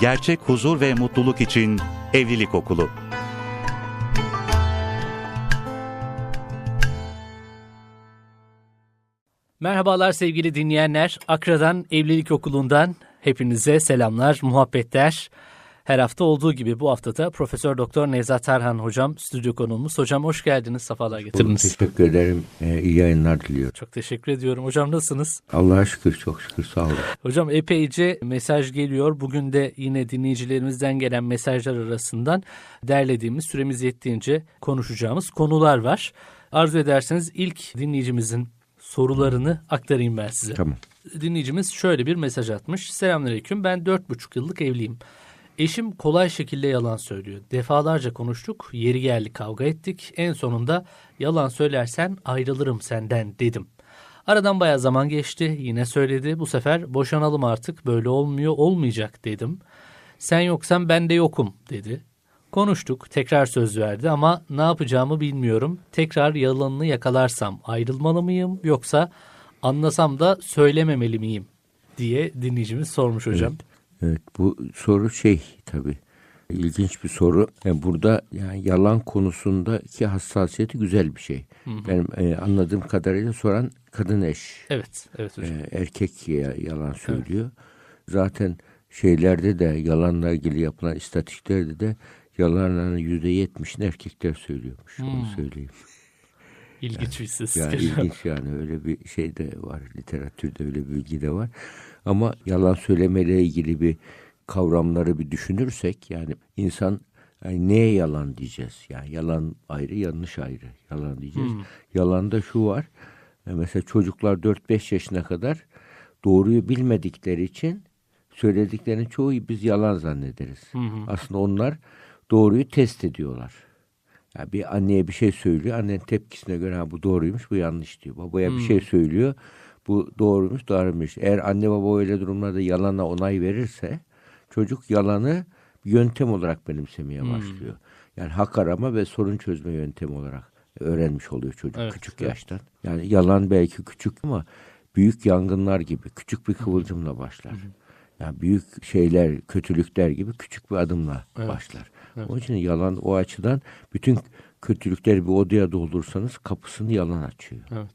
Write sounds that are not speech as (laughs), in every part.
gerçek huzur ve mutluluk için Evlilik Okulu. Merhabalar sevgili dinleyenler. Akra'dan Evlilik Okulu'ndan hepinize selamlar, muhabbetler. Her hafta olduğu gibi bu haftada Profesör Doktor Nevzat Tarhan hocam stüdyo konuğumuz. Hocam hoş geldiniz, sefalar getirdiniz. Teşekkür ederim. Ee, iyi yayınlar diliyorum. Çok teşekkür ediyorum. Hocam nasılsınız? Allah'a şükür, çok şükür sağ olun. Hocam epeyce mesaj geliyor. Bugün de yine dinleyicilerimizden gelen mesajlar arasından derlediğimiz süremiz yettiğince konuşacağımız konular var. Arzu ederseniz ilk dinleyicimizin sorularını aktarayım ben size. Tamam. Dinleyicimiz şöyle bir mesaj atmış. Selamünaleyküm ben 4,5 yıllık evliyim. Eşim kolay şekilde yalan söylüyor. Defalarca konuştuk, yeri geldi kavga ettik. En sonunda yalan söylersen ayrılırım senden dedim. Aradan baya zaman geçti, yine söyledi. Bu sefer boşanalım artık, böyle olmuyor, olmayacak dedim. Sen yoksan ben de yokum dedi. Konuştuk, tekrar söz verdi ama ne yapacağımı bilmiyorum. Tekrar yalanını yakalarsam ayrılmalı mıyım yoksa anlasam da söylememeli miyim diye dinleyicimiz sormuş hocam. Evet, evet bu soru şey tabii ilginç bir soru. Yani burada yani yalan konusundaki hassasiyeti güzel bir şey. Benim e, anladığım kadarıyla soran kadın eş. Evet, evet hocam. E, erkek ya, yalan söylüyor. Zaten şeylerde de yalanla ilgili yapılan istatistiklerde de yalanların yüzde yetmişini erkekler söylüyormuş. Onu söyleyeyim. İlginç bir istatistik. Yani ilginç yani öyle bir şey de var. Literatürde öyle bir bilgi de var. Ama yalan söylemeyle ilgili bir kavramları bir düşünürsek yani insan yani neye yalan diyeceğiz? Yani yalan ayrı, yanlış ayrı. Yalan diyeceğiz. Yalanda şu var. e, Mesela çocuklar 4-5 yaşına kadar doğruyu bilmedikleri için söylediklerinin çoğu biz yalan zannederiz. Aslında onlar doğruyu test ediyorlar. Yani bir anneye bir şey söylüyor. Annenin tepkisine göre ha, bu doğruymuş, bu yanlış diyor. Babaya bir şey söylüyor. Bu doğruymuş, doğruymuş. Eğer anne baba öyle durumlarda yalana onay verirse çocuk yalanı yöntem olarak benimsemeye başlıyor. Yani hak arama ve sorun çözme yöntemi olarak öğrenmiş oluyor çocuk Evet, küçük evet. yaştan. Yani yalan belki küçük ama büyük yangınlar gibi küçük bir kıvılcımla başlar. Yani büyük şeyler, kötülükler gibi küçük bir adımla başlar. Onun için yalan o açıdan bütün kötülükleri bir odaya doldursanız kapısını yalan açıyor. Evet.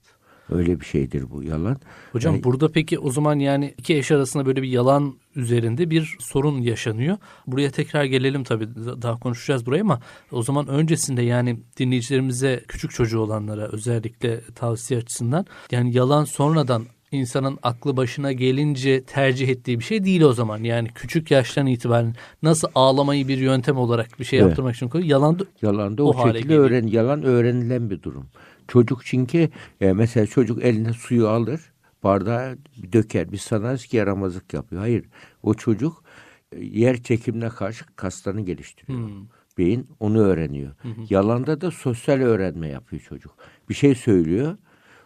Öyle bir şeydir bu yalan. Hocam Yani- burada peki o zaman yani iki eş arasında böyle bir yalan üzerinde bir sorun yaşanıyor. Buraya tekrar gelelim tabii daha konuşacağız burayı ama o zaman öncesinde yani dinleyicilerimize küçük çocuğu olanlara özellikle tavsiye açısından yani yalan sonradan insanın aklı başına gelince tercih ettiği bir şey değil o zaman. Yani küçük yaştan itibaren nasıl ağlamayı bir yöntem olarak bir şey Evet. yaptırmak için koyuyor. Yalan da Yalan da O o, şekilde geliyor. öğren yalan öğrenilen bir durum. Çocuk çünkü e, mesela çocuk eline suyu alır, bardağa döker. Biz sanarız ki yaramazlık yapıyor. Hayır. O çocuk e, yer çekimine karşı kaslarını geliştiriyor. Beyin onu öğreniyor. Yalanda da sosyal öğrenme yapıyor çocuk. Bir şey söylüyor.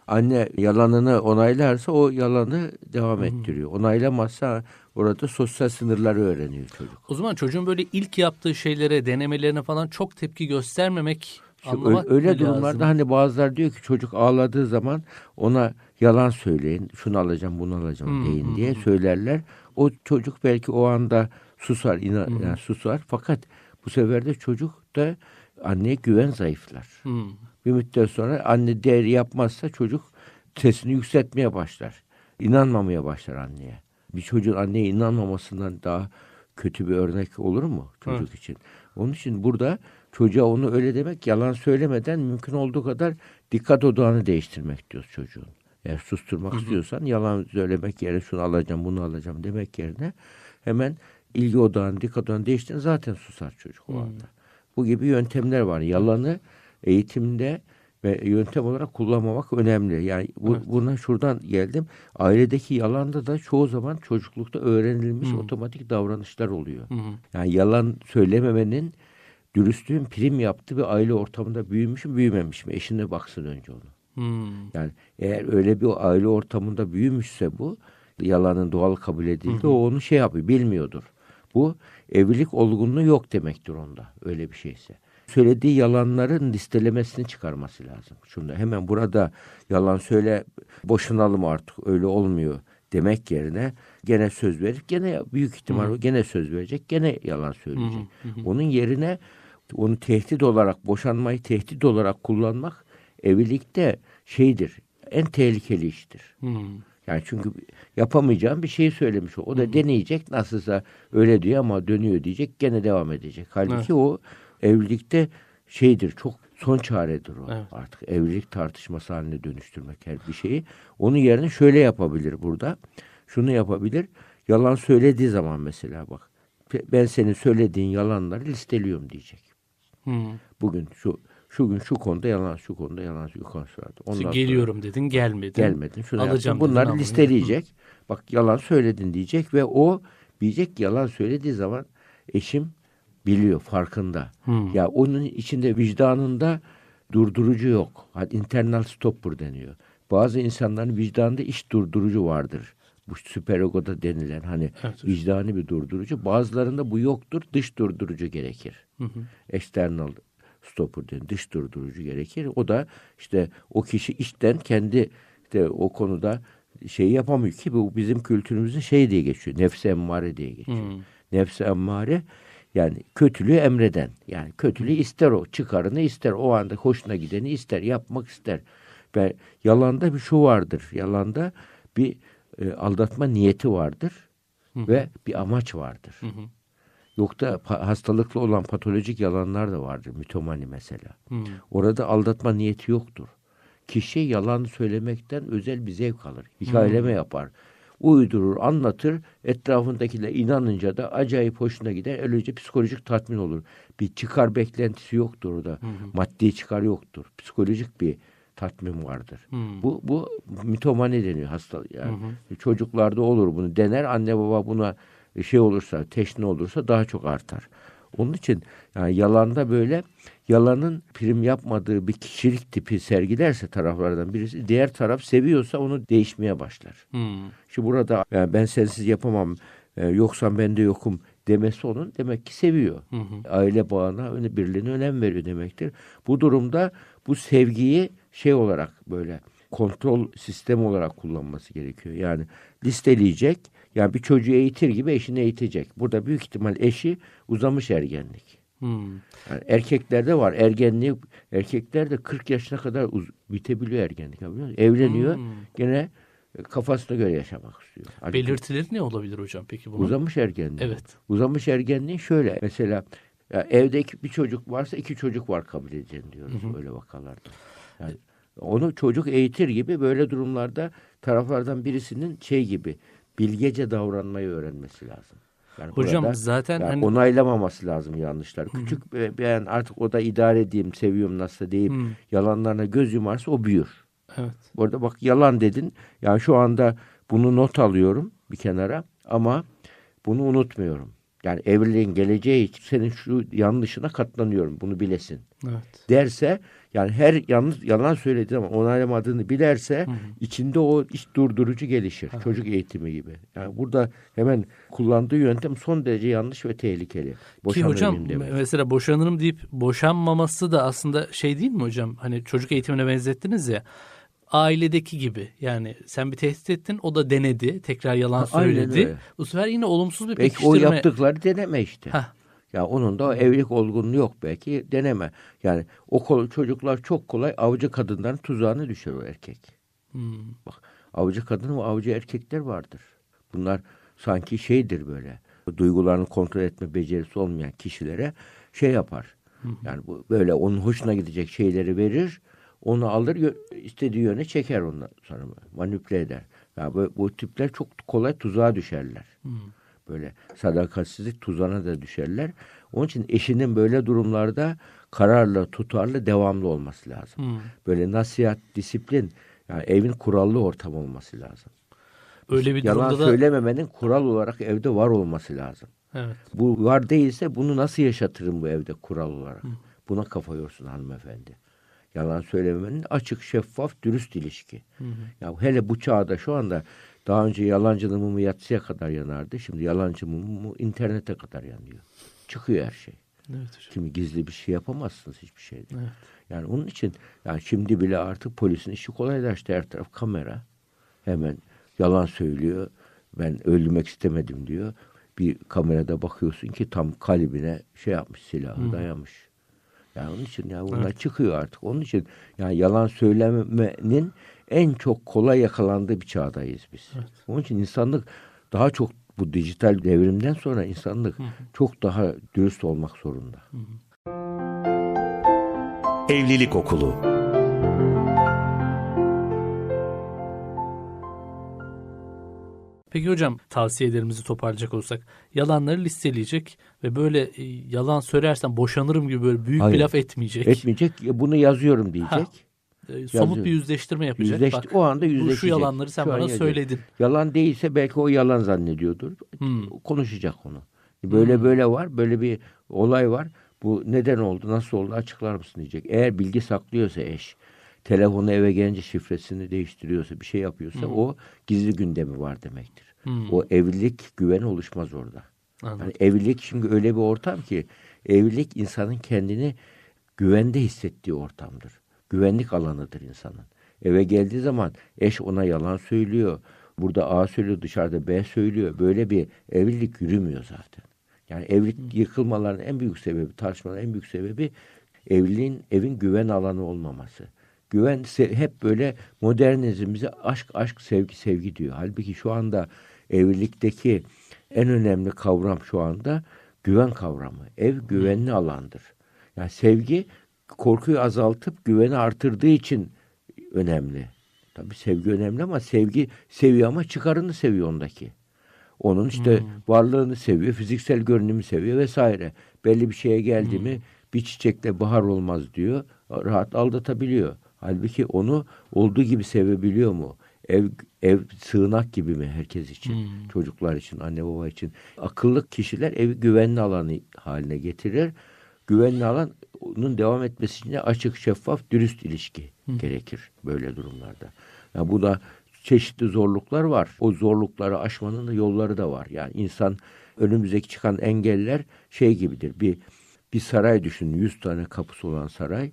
Anne yalanını onaylarsa o yalanı devam ettiriyor. Onaylamazsa orada sosyal sınırları öğreniyor çocuk. o zaman çocuğun böyle ilk yaptığı şeylere, denemelerine falan çok tepki göstermemek anlamak öyle, durumlarda lazım? hani bazılar diyor ki çocuk ağladığı zaman ona yalan söyleyin, şunu alacağım, bunu alacağım deyin diye söylerler. O çocuk belki o anda susar, ina, yani susar. Fakat bu sefer de çocuk da anneye güven zayıflar. Hmm. Bir müddet sonra anne değeri yapmazsa çocuk sesini yükseltmeye başlar. İnanmamaya başlar anneye. Bir çocuğun anneye inanmamasından daha kötü bir örnek olur mu çocuk için? Onun için burada çocuğa onu öyle demek yalan söylemeden mümkün olduğu kadar dikkat odağını değiştirmek diyoruz çocuğun. Eğer susturmak istiyorsan yalan söylemek yerine şunu alacağım bunu alacağım demek yerine hemen ilgi odağını dikkat odağını değiştirin zaten susar çocuk o anda. Bu gibi yöntemler var. Yalanı eğitimde ve yöntem olarak kullanmamak önemli. Yani bu, buna şuradan geldim. Ailedeki yalanda da çoğu zaman çocuklukta öğrenilmiş otomatik davranışlar oluyor. Yani yalan söylememenin dürüstlüğün prim yaptığı bir aile ortamında büyümüş mü büyümemiş mi? Eşine baksın önce onu. Hmm. Yani eğer öyle bir aile ortamında büyümüşse bu yalanın doğal kabul edildi. O onu şey yapıyor, bilmiyordur. Bu evlilik olgunluğu yok demektir onda öyle bir şeyse. Söylediği yalanların listelemesini çıkarması lazım. Şunda hemen burada yalan söyle boşanalım artık öyle olmuyor demek yerine gene söz verip gene büyük ihtimal o gene söz verecek gene yalan söyleyecek. Onun yerine onu tehdit olarak boşanmayı tehdit olarak kullanmak evlilikte şeydir. En tehlikeli iştir. Hmm. Yani çünkü yapamayacağım bir şeyi söylemiş o. O da deneyecek nasılsa öyle diyor ama dönüyor diyecek gene devam edecek. Halbuki Evet. o evlilikte şeydir çok son çaredir o. Evet. Artık evlilik tartışması haline dönüştürmek her bir şeyi. Onun yerine şöyle yapabilir burada. Şunu yapabilir. Yalan söylediği zaman mesela bak ben senin söylediğin yalanları listeliyorum diyecek. Hmm. Bugün şu şu gün şu konuda yalan, şu konuda yalan, şu konuda vardı. Ondan sonra- Geliyorum dedin gelmedin. gelmedin. Şunu Alacağım yaptın. dedin, Bunları almadın. listeleyecek. Bak yalan söyledin diyecek ve o diyecek yalan söylediği zaman eşim biliyor, farkında. Hmm. Ya onun içinde vicdanında durdurucu yok. Hadi internal stopper deniyor. Bazı insanların vicdanında iş durdurucu vardır. Bu süper egoda denilen hani Evet vicdani bir durdurucu. Bazılarında bu yoktur. Dış durdurucu gerekir. Hı hı. External stopper deniyor. Dış durdurucu gerekir. O da işte o kişi içten kendi işte o konuda şeyi yapamıyor ki bu bizim kültürümüzün şey diye geçiyor. Nefsi emmare diye geçiyor. Hmm. Nefsi emmare yani kötülüğü emreden. Yani kötülüğü ister o. Çıkarını ister. O anda hoşuna gideni ister. Yapmak ister. Ve yalanda bir şu vardır. Yalanda bir e, aldatma niyeti vardır. Ve bir amaç vardır. Hı hı. Yok da pa- hastalıklı olan patolojik yalanlar da vardır. Mitomani mesela. Hmm. Orada aldatma niyeti yoktur. Kişi yalan söylemekten özel bir zevk alır. Hikayeleme yapar. Uydurur, anlatır. Etrafındakiler inanınca da acayip hoşuna gider. Öylece psikolojik tatmin olur. Bir çıkar beklentisi yoktur orada. Maddi çıkar yoktur. Psikolojik bir tatmin vardır. Hmm. Bu bu mitomani deniyor hasta yani. Çocuklarda olur bunu dener anne baba buna şey olursa teşne olursa daha çok artar. Onun için yani yalanda böyle yalanın prim yapmadığı bir kişilik tipi sergilerse taraflardan birisi diğer taraf seviyorsa onu değişmeye başlar. Hmm. Şimdi burada yani ben sensiz yapamam e, yoksa ben de yokum demesi onun demek ki seviyor. Hı hı. Aile bağına birliğine önem veriyor demektir. Bu durumda bu sevgiyi şey olarak böyle kontrol sistemi olarak kullanması gerekiyor. Yani listeleyecek yani bir çocuğu eğitir gibi eşini eğitecek. Burada büyük ihtimal eşi uzamış ergenlik. Hmm. Yani erkeklerde var ergenliği erkeklerde 40 yaşına kadar uz- bitebiliyor ergenlik. Evleniyor Hmm. gene e, kafasına göre yaşamak istiyor. Hani Belirtileri ne olabilir hocam peki bunun? Uzamış ergenliği. Evet. Uzamış ergenliği şöyle. Mesela ya evde iki- bir çocuk varsa iki çocuk var kabul edeceksin diyoruz öyle vakalarda. Yani onu çocuk eğitir gibi böyle durumlarda taraflardan birisinin şey gibi bilgece davranmayı öğrenmesi lazım. Yani Hocam burada zaten yani hani onaylamaması lazım yanlışlar. Küçük ben artık o da idare edeyim, seviyorum nasıl deyip Hı. yalanlarına göz yumarsa o büyür. evet. Bu arada bak yalan dedin. Yani şu anda bunu not alıyorum bir kenara ama bunu unutmuyorum. Yani evliliğin geleceği için senin şu yanlışına katlanıyorum. Bunu bilesin. Evet. Derse yani her yanlış yalan söylediği zaman onaylamadığını bilerse içinde o iş durdurucu gelişir. Çocuk eğitimi gibi. Yani burada hemen kullandığı yöntem son derece yanlış ve tehlikeli. Ki Boşanırım hocam demek. mesela boşanırım deyip boşanmaması da aslında şey değil mi hocam? Hani çocuk eğitimine benzettiniz ya. Ailedeki gibi yani sen bir tehdit ettin o da denedi tekrar yalan Ha, söyledi. öyle. Bu sefer yine olumsuz bir Belki o pekiştirme. yaptıkları deneme işte. Hah. Ya onun da o evlilik olgunluğu yok belki deneme. Yani o çocuklar çok kolay avcı kadınların tuzağına düşer o erkek. Hmm. Bak avcı kadın ve avcı erkekler vardır. Bunlar sanki şeydir böyle. Duygularını kontrol etme becerisi olmayan kişilere şey yapar. Yani bu böyle onun hoşuna gidecek şeyleri verir. Onu alır istediği yöne çeker ondan sonra manipüle eder. Ya bu, bu tipler çok kolay tuzağa düşerler. Böyle sadakatsizlik tuzağına da düşerler. Onun için eşinin böyle durumlarda kararlı, tutarlı, devamlı olması lazım. Hmm. Böyle nasihat, disiplin, yani evin kurallı ortam olması lazım. Öyle bir Yalan durumda da söylememenin kural olarak evde var olması lazım. evet. Bu var değilse bunu nasıl yaşatırım bu evde kural olarak? Buna kafa yorsun hanımefendi. Yalan söylememenin açık, şeffaf, dürüst ilişki. Ya hele bu çağda şu anda daha önce yalancının mumu yatsıya kadar yanardı. Şimdi yalancı mumu internete kadar yanıyor. Çıkıyor her şey. Evet hocam. Kimi gizli bir şey yapamazsınız hiçbir şeyde. Evet. Yani onun için yani şimdi bile artık polisin işi kolaylaştı. Her taraf kamera. Hemen yalan söylüyor. Ben öldürmek istemedim diyor. Bir kamerada bakıyorsun ki tam kalbine şey yapmış silahı dayamış. Yani onun için ya bunlar çıkıyor artık. Onun için yani yalan söylemenin en çok kolay yakalandığı bir çağdayız biz. Onun için insanlık daha çok bu dijital devrimden sonra insanlık çok daha dürüst olmak zorunda. Evlilik Okulu Peki hocam tavsiyelerimizi toparlayacak olursak yalanları listeleyecek ve böyle e, yalan söylersen boşanırım gibi böyle büyük bir Hayır. laf etmeyecek. Etmeyecek, bunu yazıyorum diyecek. Ha, E, somut yazıyor. bir yüzleştirme yapacak. Yüzleşti, Bak, o anda bu şu yüzleşecek. yalanları sen Şu an bana söyledin. Yalan değilse belki o yalan zannediyordur. Hmm. Konuşacak onu. Böyle böyle var, böyle bir olay var. Bu neden oldu, nasıl oldu açıklar mısın diyecek. Eğer bilgi saklıyorsa eş, telefonu eve gelince şifresini değiştiriyorsa, bir şey yapıyorsa o gizli gündemi var demektir. Hmm. O evlilik güven oluşmaz orada. Anladım. Yani evlilik çünkü öyle bir ortam ki evlilik insanın kendini güvende hissettiği ortamdır. Güvenlik alanıdır insanın. Eve geldiği zaman eş ona yalan söylüyor. Burada A söylüyor, dışarıda B söylüyor. Böyle bir evlilik yürümüyor zaten. Yani evlilik yıkılmaların en büyük sebebi, tartışmaların en büyük sebebi evliliğin, evin güven alanı olmaması. Güven hep böyle modernizm bize aşk, aşk, sevgi, sevgi diyor. Halbuki şu anda evlilikteki en önemli kavram şu anda güven kavramı. Ev güvenli alandır. Yani sevgi korkuyu azaltıp güveni artırdığı için önemli. Tabii sevgi önemli ama sevgi seviyor ama çıkarını seviyor ondaki. Onun işte varlığını seviyor, fiziksel görünümü seviyor vesaire. Belli bir şeye geldi mi bir çiçekle bahar olmaz diyor. Rahat aldatabiliyor. Halbuki onu olduğu gibi sevebiliyor mu? Ev ev sığınak gibi mi herkes için? Çocuklar için, anne baba için. Akıllı kişiler evi güvenli alanı haline getirir. Güvenli alanın devam etmesi için de açık, şeffaf, dürüst ilişki gerekir böyle durumlarda. Yani bu da çeşitli zorluklar var. O zorlukları aşmanın da yolları da var. Yani insan önümüzdeki çıkan engeller şey gibidir. Bir bir saray düşünün. 100 tane kapısı olan saray.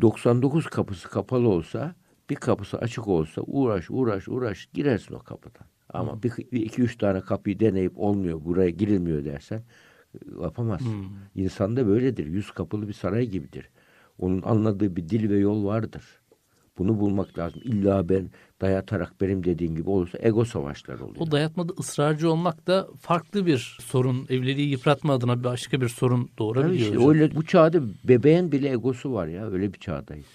99 kapısı kapalı olsa bir kapısı açık olsa uğraş uğraş uğraş girersin o kapıdan. Ama bir, bir iki üç tane kapıyı deneyip olmuyor buraya girilmiyor dersen e, yapamazsın. İnsan da böyledir. Yüz kapılı bir saray gibidir. Onun anladığı bir dil ve yol vardır. Bunu bulmak lazım. İlla ben dayatarak benim dediğim gibi olursa ego savaşları oluyor. O dayatmada ısrarcı olmak da farklı bir sorun. Evliliği yıpratma adına başka bir sorun doğurabiliyor. işte hocam. öyle bu çağda bebeğin bile egosu var ya öyle bir çağdayız.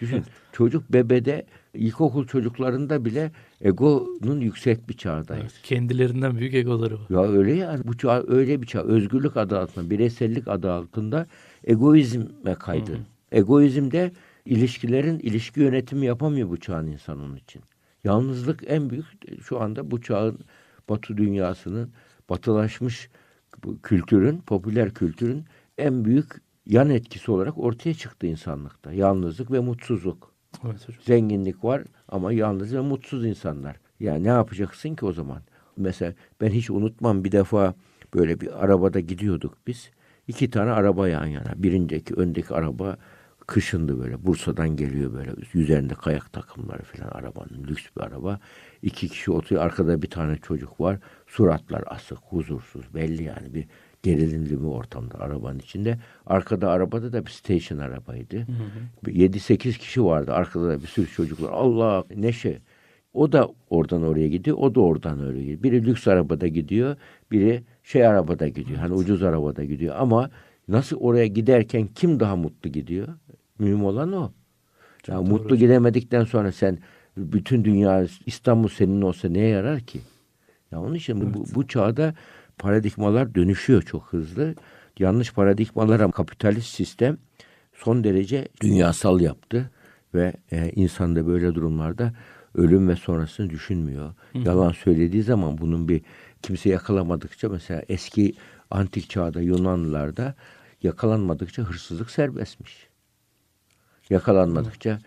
Düşün çocuk bebede ilkokul çocuklarında bile egonun yüksek bir çağdayız. Evet, kendilerinden büyük egoları var. Ya öyle yani bu çağ öyle bir çağ. Özgürlük adı altında, bireysellik adı altında egoizme kaydı. Egoizmde ilişkilerin ilişki yönetimi yapamıyor bu çağın insanın için. Yalnızlık en büyük şu anda bu çağın batı dünyasının batılaşmış kültürün, popüler kültürün en büyük yan etkisi olarak ortaya çıktı insanlıkta. Yalnızlık ve mutsuzluk. Evet hocam. Zenginlik var ama yalnız ve mutsuz insanlar. Yani ne yapacaksın ki o zaman? Mesela ben hiç unutmam bir defa böyle bir arabada gidiyorduk biz. İki tane araba yan yana. Birinceki öndeki araba kışındı böyle. Bursa'dan geliyor böyle. Üzerinde kayak takımları falan arabanın. Lüks bir araba. İki kişi oturuyor. Arkada bir tane çocuk var. Suratlar asık, huzursuz. Belli yani bir gerilimli bir ortamda arabanın içinde. Arkada arabada da bir station arabaydı. 7-8 kişi vardı. Arkada da bir sürü çocuklar. Allah neşe. O da oradan oraya gidiyor. O da oradan oraya gidiyor. Biri lüks arabada gidiyor. Biri şey arabada gidiyor. Hani ucuz arabada gidiyor. Ama nasıl oraya giderken kim daha mutlu gidiyor? Mühim olan o. Ya doğru mutlu gidemedikten sonra sen bütün dünya İstanbul senin olsa neye yarar ki? Ya onun için bu, bu çağda paradigmalar dönüşüyor çok hızlı. Yanlış paradigmalara kapitalist sistem son derece dünyasal yaptı ve e, insan da böyle durumlarda ölüm ve sonrasını düşünmüyor. Yalan söylediği zaman bunun bir kimse yakalamadıkça mesela eski antik çağda Yunanlılarda yakalanmadıkça hırsızlık serbestmiş. Yakalanmadıkça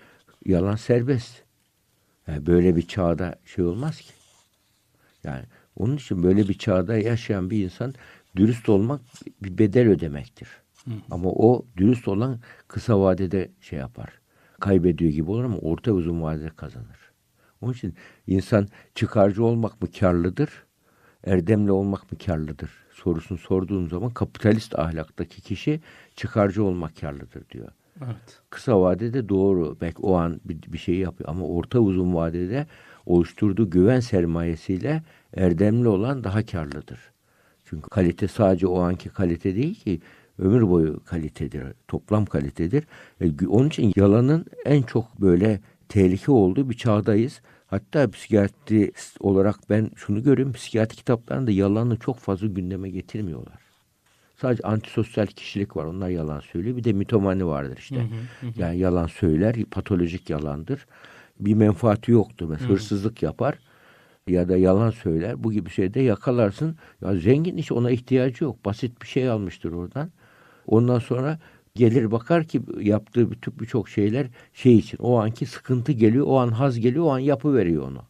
yalan serbest. Yani böyle bir çağda şey olmaz ki. Yani onun için böyle bir çağda yaşayan bir insan dürüst olmak bir bedel ödemektir. Ama o dürüst olan kısa vadede şey yapar. Kaybediyor gibi olur ama orta uzun vadede kazanır. Onun için insan çıkarcı olmak mı karlıdır, erdemli olmak mı karlıdır sorusunu sorduğun zaman kapitalist ahlaktaki kişi çıkarcı olmak karlıdır diyor. Evet. Kısa vadede doğru belki o an bir, bir şey yapıyor ama orta uzun vadede oluşturduğu güven sermayesiyle erdemli olan daha karlıdır. Çünkü kalite sadece o anki kalite değil ki ömür boyu kalitedir, toplam kalitedir. E, onun için yalanın en çok böyle tehlike olduğu bir çağdayız. Hatta psikiyatrist olarak ben şunu görüyorum. Psikiyatri kitaplarında yalanı çok fazla gündeme getirmiyorlar. Sadece antisosyal kişilik var. Onlar yalan söylüyor. Bir de mitomani vardır işte. Yani yalan söyler. Patolojik yalandır. Bir menfaati yoktur. Mesela hırsızlık yapar ya da yalan söyler. Bu gibi şeyde yakalarsın. Ya zengin iş ona ihtiyacı yok. Basit bir şey almıştır oradan. Ondan sonra gelir bakar ki yaptığı bütün birçok şeyler şey için. O anki sıkıntı geliyor, o an haz geliyor, o an yapı veriyor onu.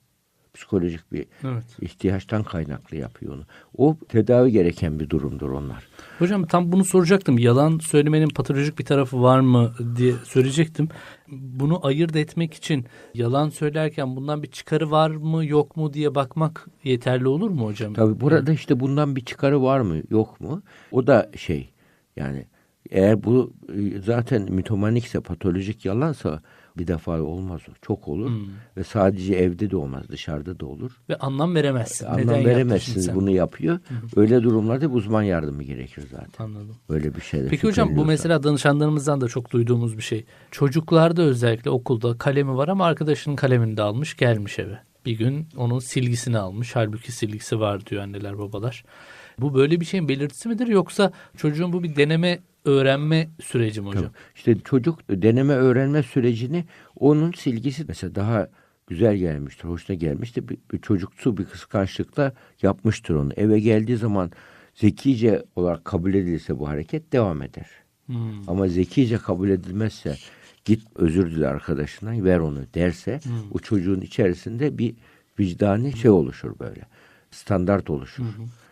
Psikolojik bir Evet. ihtiyaçtan kaynaklı yapıyor onu. O tedavi gereken bir durumdur onlar. Hocam tam bunu soracaktım. Yalan söylemenin patolojik bir tarafı var mı diye söyleyecektim. Bunu ayırt etmek için yalan söylerken bundan bir çıkarı var mı yok mu diye bakmak yeterli olur mu hocam? Tabii burada işte bundan bir çıkarı var mı yok mu? O da şey yani eğer bu e, zaten mitomanikse patolojik yalansa bir defa olmaz o. Çok olur ve sadece evde de olmaz dışarıda da olur. Ve anlam veremezsin. Neden Anlam yaptın veremezsiniz bunu yapıyor. Öyle durumlarda uzman yardımı gerekir zaten. Anladım. Öyle bir şeyler. Peki hocam bu mesela danışanlarımızdan da çok duyduğumuz bir şey. Çocuklarda özellikle okulda kalemi var ama arkadaşının kalemini de almış gelmiş eve. Bir gün onun silgisini almış. Halbuki silgisi var diyor anneler babalar. Bu böyle bir şeyin belirtisi midir yoksa çocuğun bu bir deneme öğrenme süreci mi hocam? Tabii. İşte çocuk deneme öğrenme sürecini onun silgisi mesela daha güzel gelmiştir, hoşuna gelmiştir. Bir, bir çocuksu bir kıskançlıkla yapmıştır onu. Eve geldiği zaman zekice olarak kabul edilirse bu hareket devam eder. Hmm. Ama zekice kabul edilmezse git özür dile arkadaşına ver onu derse o çocuğun içerisinde bir vicdani şey oluşur böyle. Standart oluşur.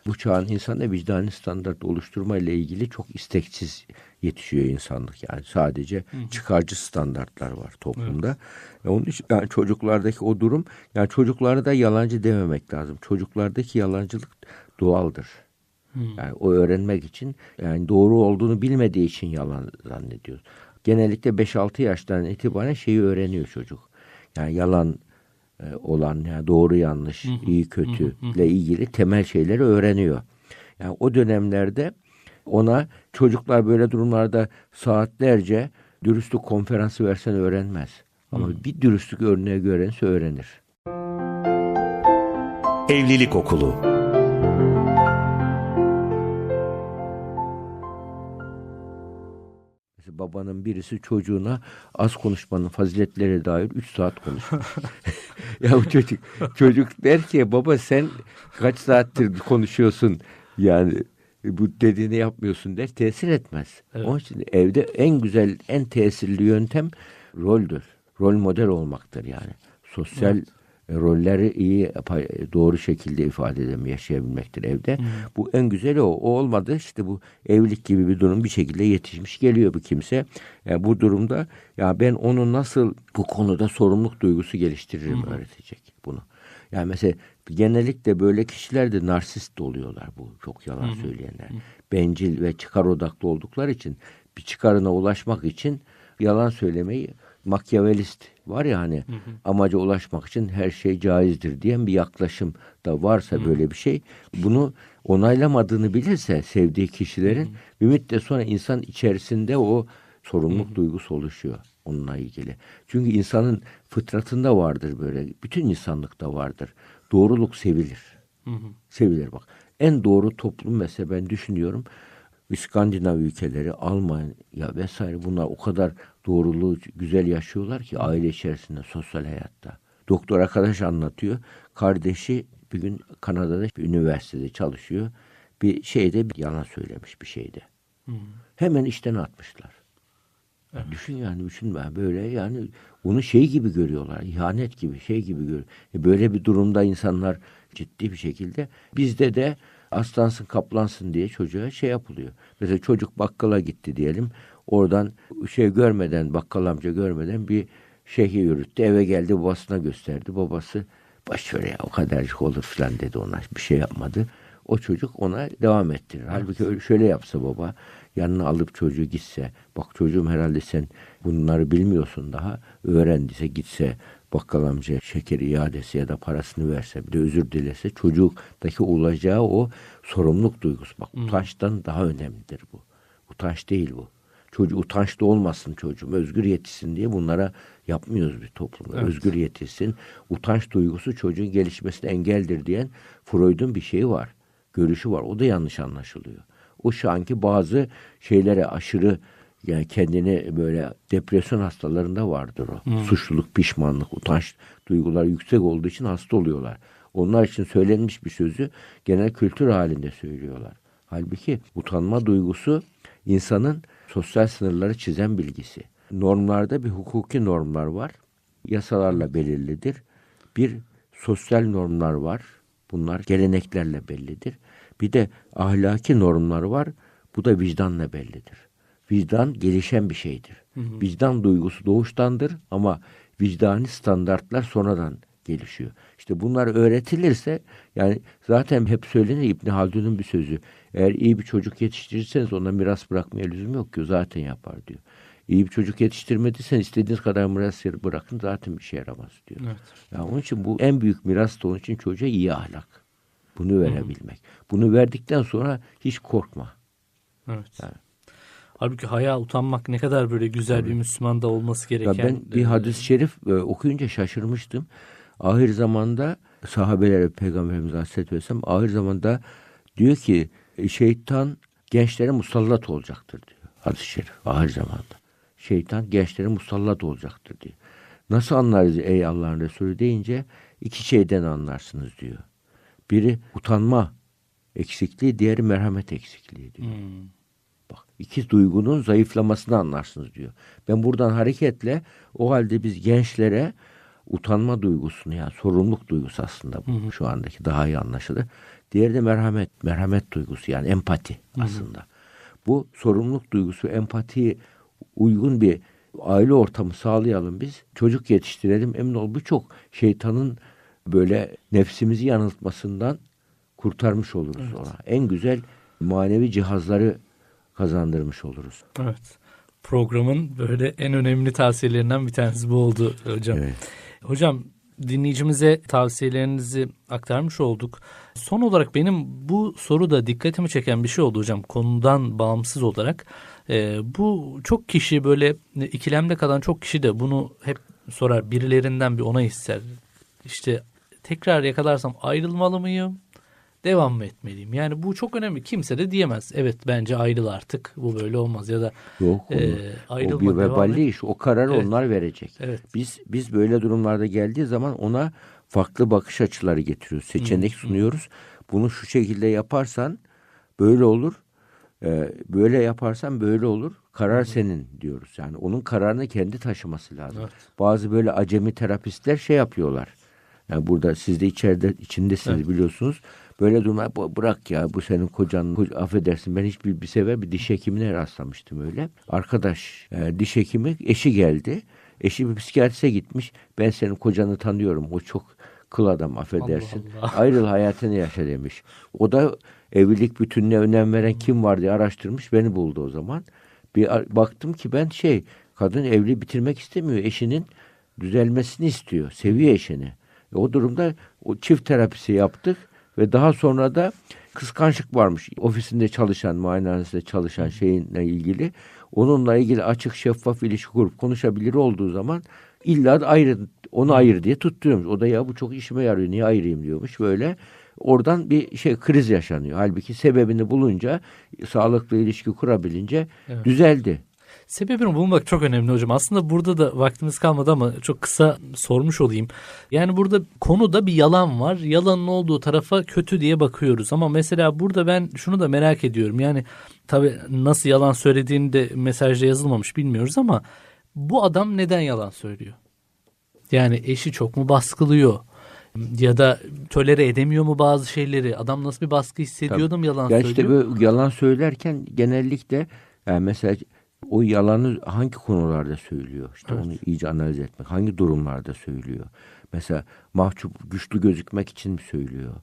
Bu çağın insanı vicdani standart oluşturma ile ilgili çok isteksiz yetişiyor insanlık. Yani sadece çıkarcı standartlar var toplumda. Ve onun için yani çocuklardaki o durum yani çocuklara da yalancı dememek lazım. Çocuklardaki yalancılık doğaldır. Yani o öğrenmek için yani doğru olduğunu bilmediği için yalan zannediyor. Genellikle 5-6 yaştan itibaren şeyi öğreniyor çocuk. Yani yalan e, olan yani doğru yanlış, iyi kötü ile ilgili temel şeyleri öğreniyor. Yani o dönemlerde ona çocuklar böyle durumlarda saatlerce dürüstlük konferansı versen öğrenmez. Ama bir dürüstlük örneği görense öğrenir. Evlilik Okulu babanın birisi çocuğuna az konuşmanın faziletleri dair 3 saat konuşmuş. (laughs) (laughs) ya bu çocuk çocuk der ki baba sen kaç saattir konuşuyorsun yani bu dediğini yapmıyorsun der tesir etmez. Evet. Onun için evde en güzel en tesirli yöntem roldür. Rol model olmaktır yani. Sosyal rolleri iyi doğru şekilde ifade edem yaşayabilmektir evde. Bu en güzeli o. O olmadı işte bu evlilik gibi bir durum bir şekilde yetişmiş geliyor bu kimse. Yani bu durumda ya ben onu nasıl bu konuda sorumluluk duygusu geliştiririm öğretecek bunu. Yani mesela genellikle böyle kişiler de narsist oluyorlar bu çok yalan söyleyenler. Bencil ve çıkar odaklı oldukları için bir çıkarına ulaşmak için yalan söylemeyi makyavelist var ya hani amaca ulaşmak için her şey caizdir diyen bir yaklaşım da varsa böyle bir şey bunu onaylamadığını bilirse sevdiği kişilerin bir müddet sonra insan içerisinde o sorumluluk duygusu oluşuyor onunla ilgili. Çünkü insanın fıtratında vardır böyle bütün insanlıkta vardır. Doğruluk sevilir. Sevilir bak. En doğru toplum mesela ben düşünüyorum İskandinav ülkeleri, Almanya vesaire bunlar o kadar doğruluğu güzel yaşıyorlar ki aile içerisinde, sosyal hayatta. Doktor arkadaş anlatıyor. Kardeşi bir gün Kanada'da bir üniversitede çalışıyor. Bir şeyde bir yalan söylemiş bir şeyde. Hemen işten atmışlar. Ya Düşün yani düşün ben böyle yani onu şey gibi görüyorlar. ihanet gibi şey gibi görüyor. E böyle bir durumda insanlar ciddi bir şekilde bizde de aslansın kaplansın diye çocuğa şey yapılıyor. Mesela çocuk bakkala gitti diyelim. Oradan şey görmeden bakkal amca görmeden bir Şeyhi yürüttü. Eve geldi babasına gösterdi. Babası baş ver ya o kadarcık olur falan dedi ona. Bir şey yapmadı. O çocuk ona devam ettirir. Halbuki öyle şöyle yapsa baba yanına alıp çocuğu gitse bak çocuğum herhalde sen bunları bilmiyorsun daha öğrendiyse gitse bakkal amcaya şeker iadesi ya da parasını verse bir de özür dilese çocuktaki olacağı o sorumluluk duygusu. Bak utançtan daha önemlidir bu. Utanç değil bu. Çocuğu utançlı olmasın çocuğum. Özgür yetişsin diye bunlara yapmıyoruz bir toplumda. Evet. Özgür yetişsin. Utanç duygusu çocuğun gelişmesine engeldir diyen Freud'un bir şeyi var. Görüşü var. O da yanlış anlaşılıyor. O şu anki bazı şeylere aşırı yani kendini böyle depresyon hastalarında vardır o. Suçluluk, pişmanlık, utanç duyguları yüksek olduğu için hasta oluyorlar. Onlar için söylenmiş bir sözü genel kültür halinde söylüyorlar. Halbuki utanma duygusu insanın sosyal sınırları çizen bilgisi. Normlarda bir hukuki normlar var. Yasalarla belirlidir. Bir sosyal normlar var. Bunlar geleneklerle bellidir. Bir de ahlaki normlar var. Bu da vicdanla bellidir. Vicdan gelişen bir şeydir. Vicdan duygusu doğuştandır ama vicdani standartlar sonradan gelişiyor. İşte bunlar öğretilirse yani zaten hep söylenir İbn Haldun'un bir sözü. Eğer iyi bir çocuk yetiştirirseniz ona miras bırakmaya lüzum yok ki zaten yapar diyor. İyi bir çocuk yetiştirmediysen istediğiniz kadar miras bırakın zaten bir şey yaramaz diyor. Evet. Ya onun için bu en büyük miras da onun için çocuğa iyi ahlak. Bunu verebilmek. Bunu verdikten sonra hiç korkma. Evet. Yani. Halbuki haya utanmak ne kadar böyle güzel bir Müslümanda olması Ya gereken. ben bir e, hadis-i şerif e, okuyunca şaşırmıştım. Ahir zamanda sahabelere Peygamberimiz Aleyhisselatü Vesselam ahir zamanda diyor ki e, şeytan gençlere musallat olacaktır diyor. Hadis-i şerif ahir zamanda. Şeytan gençlere musallat olacaktır diyor. Nasıl anlarız ey Allah'ın Resulü deyince iki şeyden anlarsınız diyor. Biri utanma eksikliği, diğeri merhamet eksikliği diyor. hmm, iki duygunun zayıflamasını anlarsınız diyor. Ben buradan hareketle o halde biz gençlere utanma duygusunu yani sorumluluk duygusu aslında bu şu andaki daha iyi anlaşılır. Diğeri de merhamet, merhamet duygusu yani empati aslında. Bu sorumluluk duygusu, empatiye uygun bir aile ortamı sağlayalım biz. Çocuk yetiştirelim. Emin ol birçok şeytanın böyle nefsimizi yanıltmasından kurtarmış oluruz ona. En güzel manevi cihazları kazandırmış oluruz. evet. Programın böyle en önemli tavsiyelerinden bir tanesi bu oldu hocam. Evet. Hocam dinleyicimize tavsiyelerinizi aktarmış olduk. Son olarak benim bu soruda dikkatimi çeken bir şey oldu hocam konudan bağımsız olarak. Ee, bu çok kişi böyle ikilemde kalan çok kişi de bunu hep sorar birilerinden bir onay ister. İşte tekrar yakalarsam ayrılmalı mıyım? Devam mı etmeliyim? Yani bu çok önemli. Kimse de diyemez. Evet bence ayrıl artık. Bu böyle olmaz ya da Yok onu, e, o ayrılma bir devam veballi iş. O kararı Evet. onlar verecek. Evet. Biz biz böyle durumlarda geldiği zaman ona farklı bakış açıları getiriyoruz. Seçenek sunuyoruz. Bunu şu şekilde yaparsan böyle olur. Ee, böyle yaparsan böyle olur. Karar senin diyoruz. Yani onun kararını kendi taşıması lazım. Evet. Bazı böyle acemi terapistler şey yapıyorlar. Yani burada siz de içeride içindesiniz biliyorsunuz. Böyle durumlar "Bu- bırak ya bu senin kocan ko- affedersin ben hiçbir bir sefer bir diş hekimine rastlamıştım öyle. Arkadaş e, diş hekimi eşi geldi. Eşi bir psikiyatriste gitmiş. Ben senin kocanı tanıyorum. O çok kıl adam affedersin. Allah Allah. Ayrıl hayatını yaşa demiş. O da evlilik bütününe önem veren kim var diye araştırmış. Beni buldu o zaman. Bir baktım ki ben şey kadın evli bitirmek istemiyor. Eşinin düzelmesini istiyor. Seviyor eşini. E, o durumda o çift terapisi yaptık ve daha sonra da kıskançlık varmış. Ofisinde çalışan, muayenehanesinde çalışan şeyinle ilgili. Onunla ilgili açık şeffaf ilişki kurup konuşabilir olduğu zaman illa da ayrı, onu ayır diye tutturuyormuş. O da ya bu çok işime yarıyor niye ayırayım diyormuş. Böyle oradan bir şey kriz yaşanıyor. Halbuki sebebini bulunca sağlıklı ilişki kurabilince Evet. düzeldi. Sebebini bulmak çok önemli hocam. Aslında burada da vaktimiz kalmadı ama çok kısa sormuş olayım. Yani burada konuda bir yalan var. Yalanın olduğu tarafa kötü diye bakıyoruz. Ama mesela burada ben şunu da merak ediyorum. Yani tabii nasıl yalan söylediğini de mesajda yazılmamış bilmiyoruz ama bu adam neden yalan söylüyor? Yani eşi çok mu baskılıyor? Ya da tolere edemiyor mu bazı şeyleri? Adam nasıl bir baskı hissediyor da mı yalan Ya söylüyor? işte böyle yalan söylerken genellikle yani mesela O yalanı hangi konularda söylüyor? İşte onu iyice analiz etmek. Hangi durumlarda söylüyor? Mesela mahcup, güçlü gözükmek için mi söylüyor?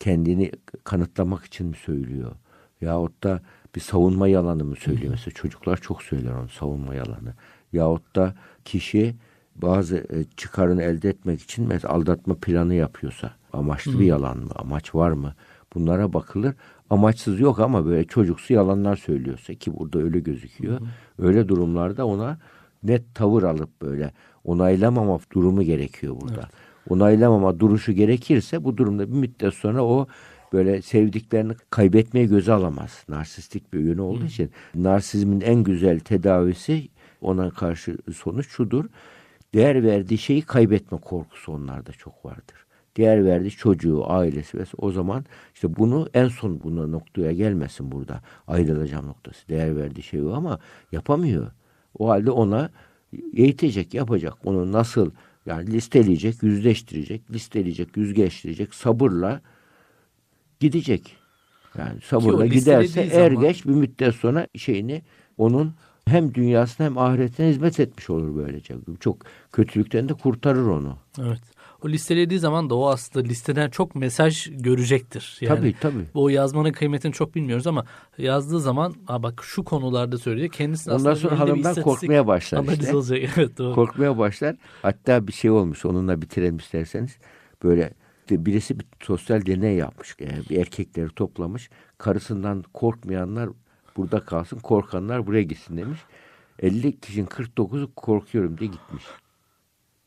Kendini kanıtlamak için mi söylüyor? Yahut da bir savunma yalanı mı söylüyor? Mesela çocuklar çok söyler onu savunma yalanı. Yahut da kişi bazı e, çıkarını elde etmek için mesela aldatma planı yapıyorsa amaçlı bir yalan mı? Amaç var mı? Bunlara bakılır. Amaçsız yok ama böyle çocuksu yalanlar söylüyorsa ki burada öyle gözüküyor. Öyle durumlarda ona net tavır alıp böyle onaylamama durumu gerekiyor burada. Onaylamama duruşu gerekirse bu durumda bir müddet sonra o böyle sevdiklerini kaybetmeye göze alamaz. Narsistik bir yönü olduğu için narsizmin en güzel tedavisi ona karşı sonuç şudur. Değer verdiği şeyi kaybetme korkusu onlarda çok vardır. Değer verdiği çocuğu, ailesi ve o zaman işte bunu en son buna noktaya gelmesin burada. Ayrılacağım noktası. Değer verdiği şey o ama yapamıyor. O halde ona eğitecek, yapacak. Onu nasıl yani listeleyecek, yüzleştirecek, listeleyecek, yüzleştirecek sabırla gidecek. Yani sabırla giderse er zaman- geç bir müddet sonra şeyini onun hem dünyasına hem ahiretine hizmet etmiş olur böylece. Çok kötülükten de kurtarır onu. Evet. O listelediği zaman da o aslında listeden çok mesaj görecektir. Yani tabii tabii. o yazmanın kıymetini çok bilmiyoruz ama yazdığı zaman Aa bak şu konularda söylüyor. Kendisi Ondan aslında sonra hanımdan korkmaya başlar analiz işte. olacak. (laughs) Evet doğru. Korkmaya başlar. Hatta bir şey olmuş onunla bitirelim isterseniz. Böyle birisi bir sosyal deney yapmış. Yani bir erkekleri toplamış. Karısından korkmayanlar burada kalsın, korkanlar buraya gitsin demiş. 50 kişinin 49'u korkuyorum diye gitmiş.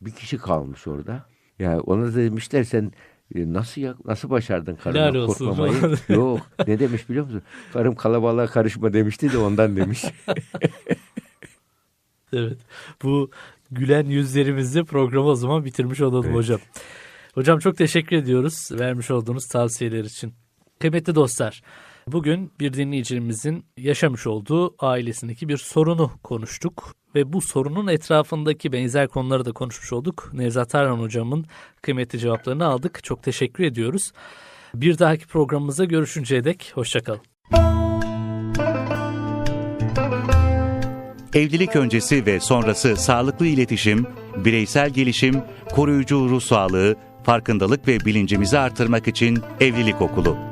Bir kişi kalmış orada. Yani ona da demişler sen e, nasıl ya, nasıl başardın Helal karından olsun korkmamayı? (laughs) Yok. Ne demiş biliyor musun? Karım kalabalığa karışma demişti de ondan demiş. (laughs) Evet. Bu gülen yüzlerimizle programı o zaman bitirmiş olalım Evet. hocam. Hocam çok teşekkür ediyoruz vermiş olduğunuz tavsiyeler için. Kıymetli dostlar, bugün bir dinleyicimizin yaşamış olduğu ailesindeki bir sorunu konuştuk ve bu sorunun etrafındaki benzer konuları da konuşmuş olduk. Nevzat Tarhan hocamın kıymetli cevaplarını aldık. Çok teşekkür ediyoruz. Bir dahaki programımızda görüşünceye dek hoşçakalın. Evlilik öncesi ve sonrası sağlıklı iletişim, bireysel gelişim, koruyucu ruh sağlığı, farkındalık ve bilincimizi artırmak için Evlilik Okulu.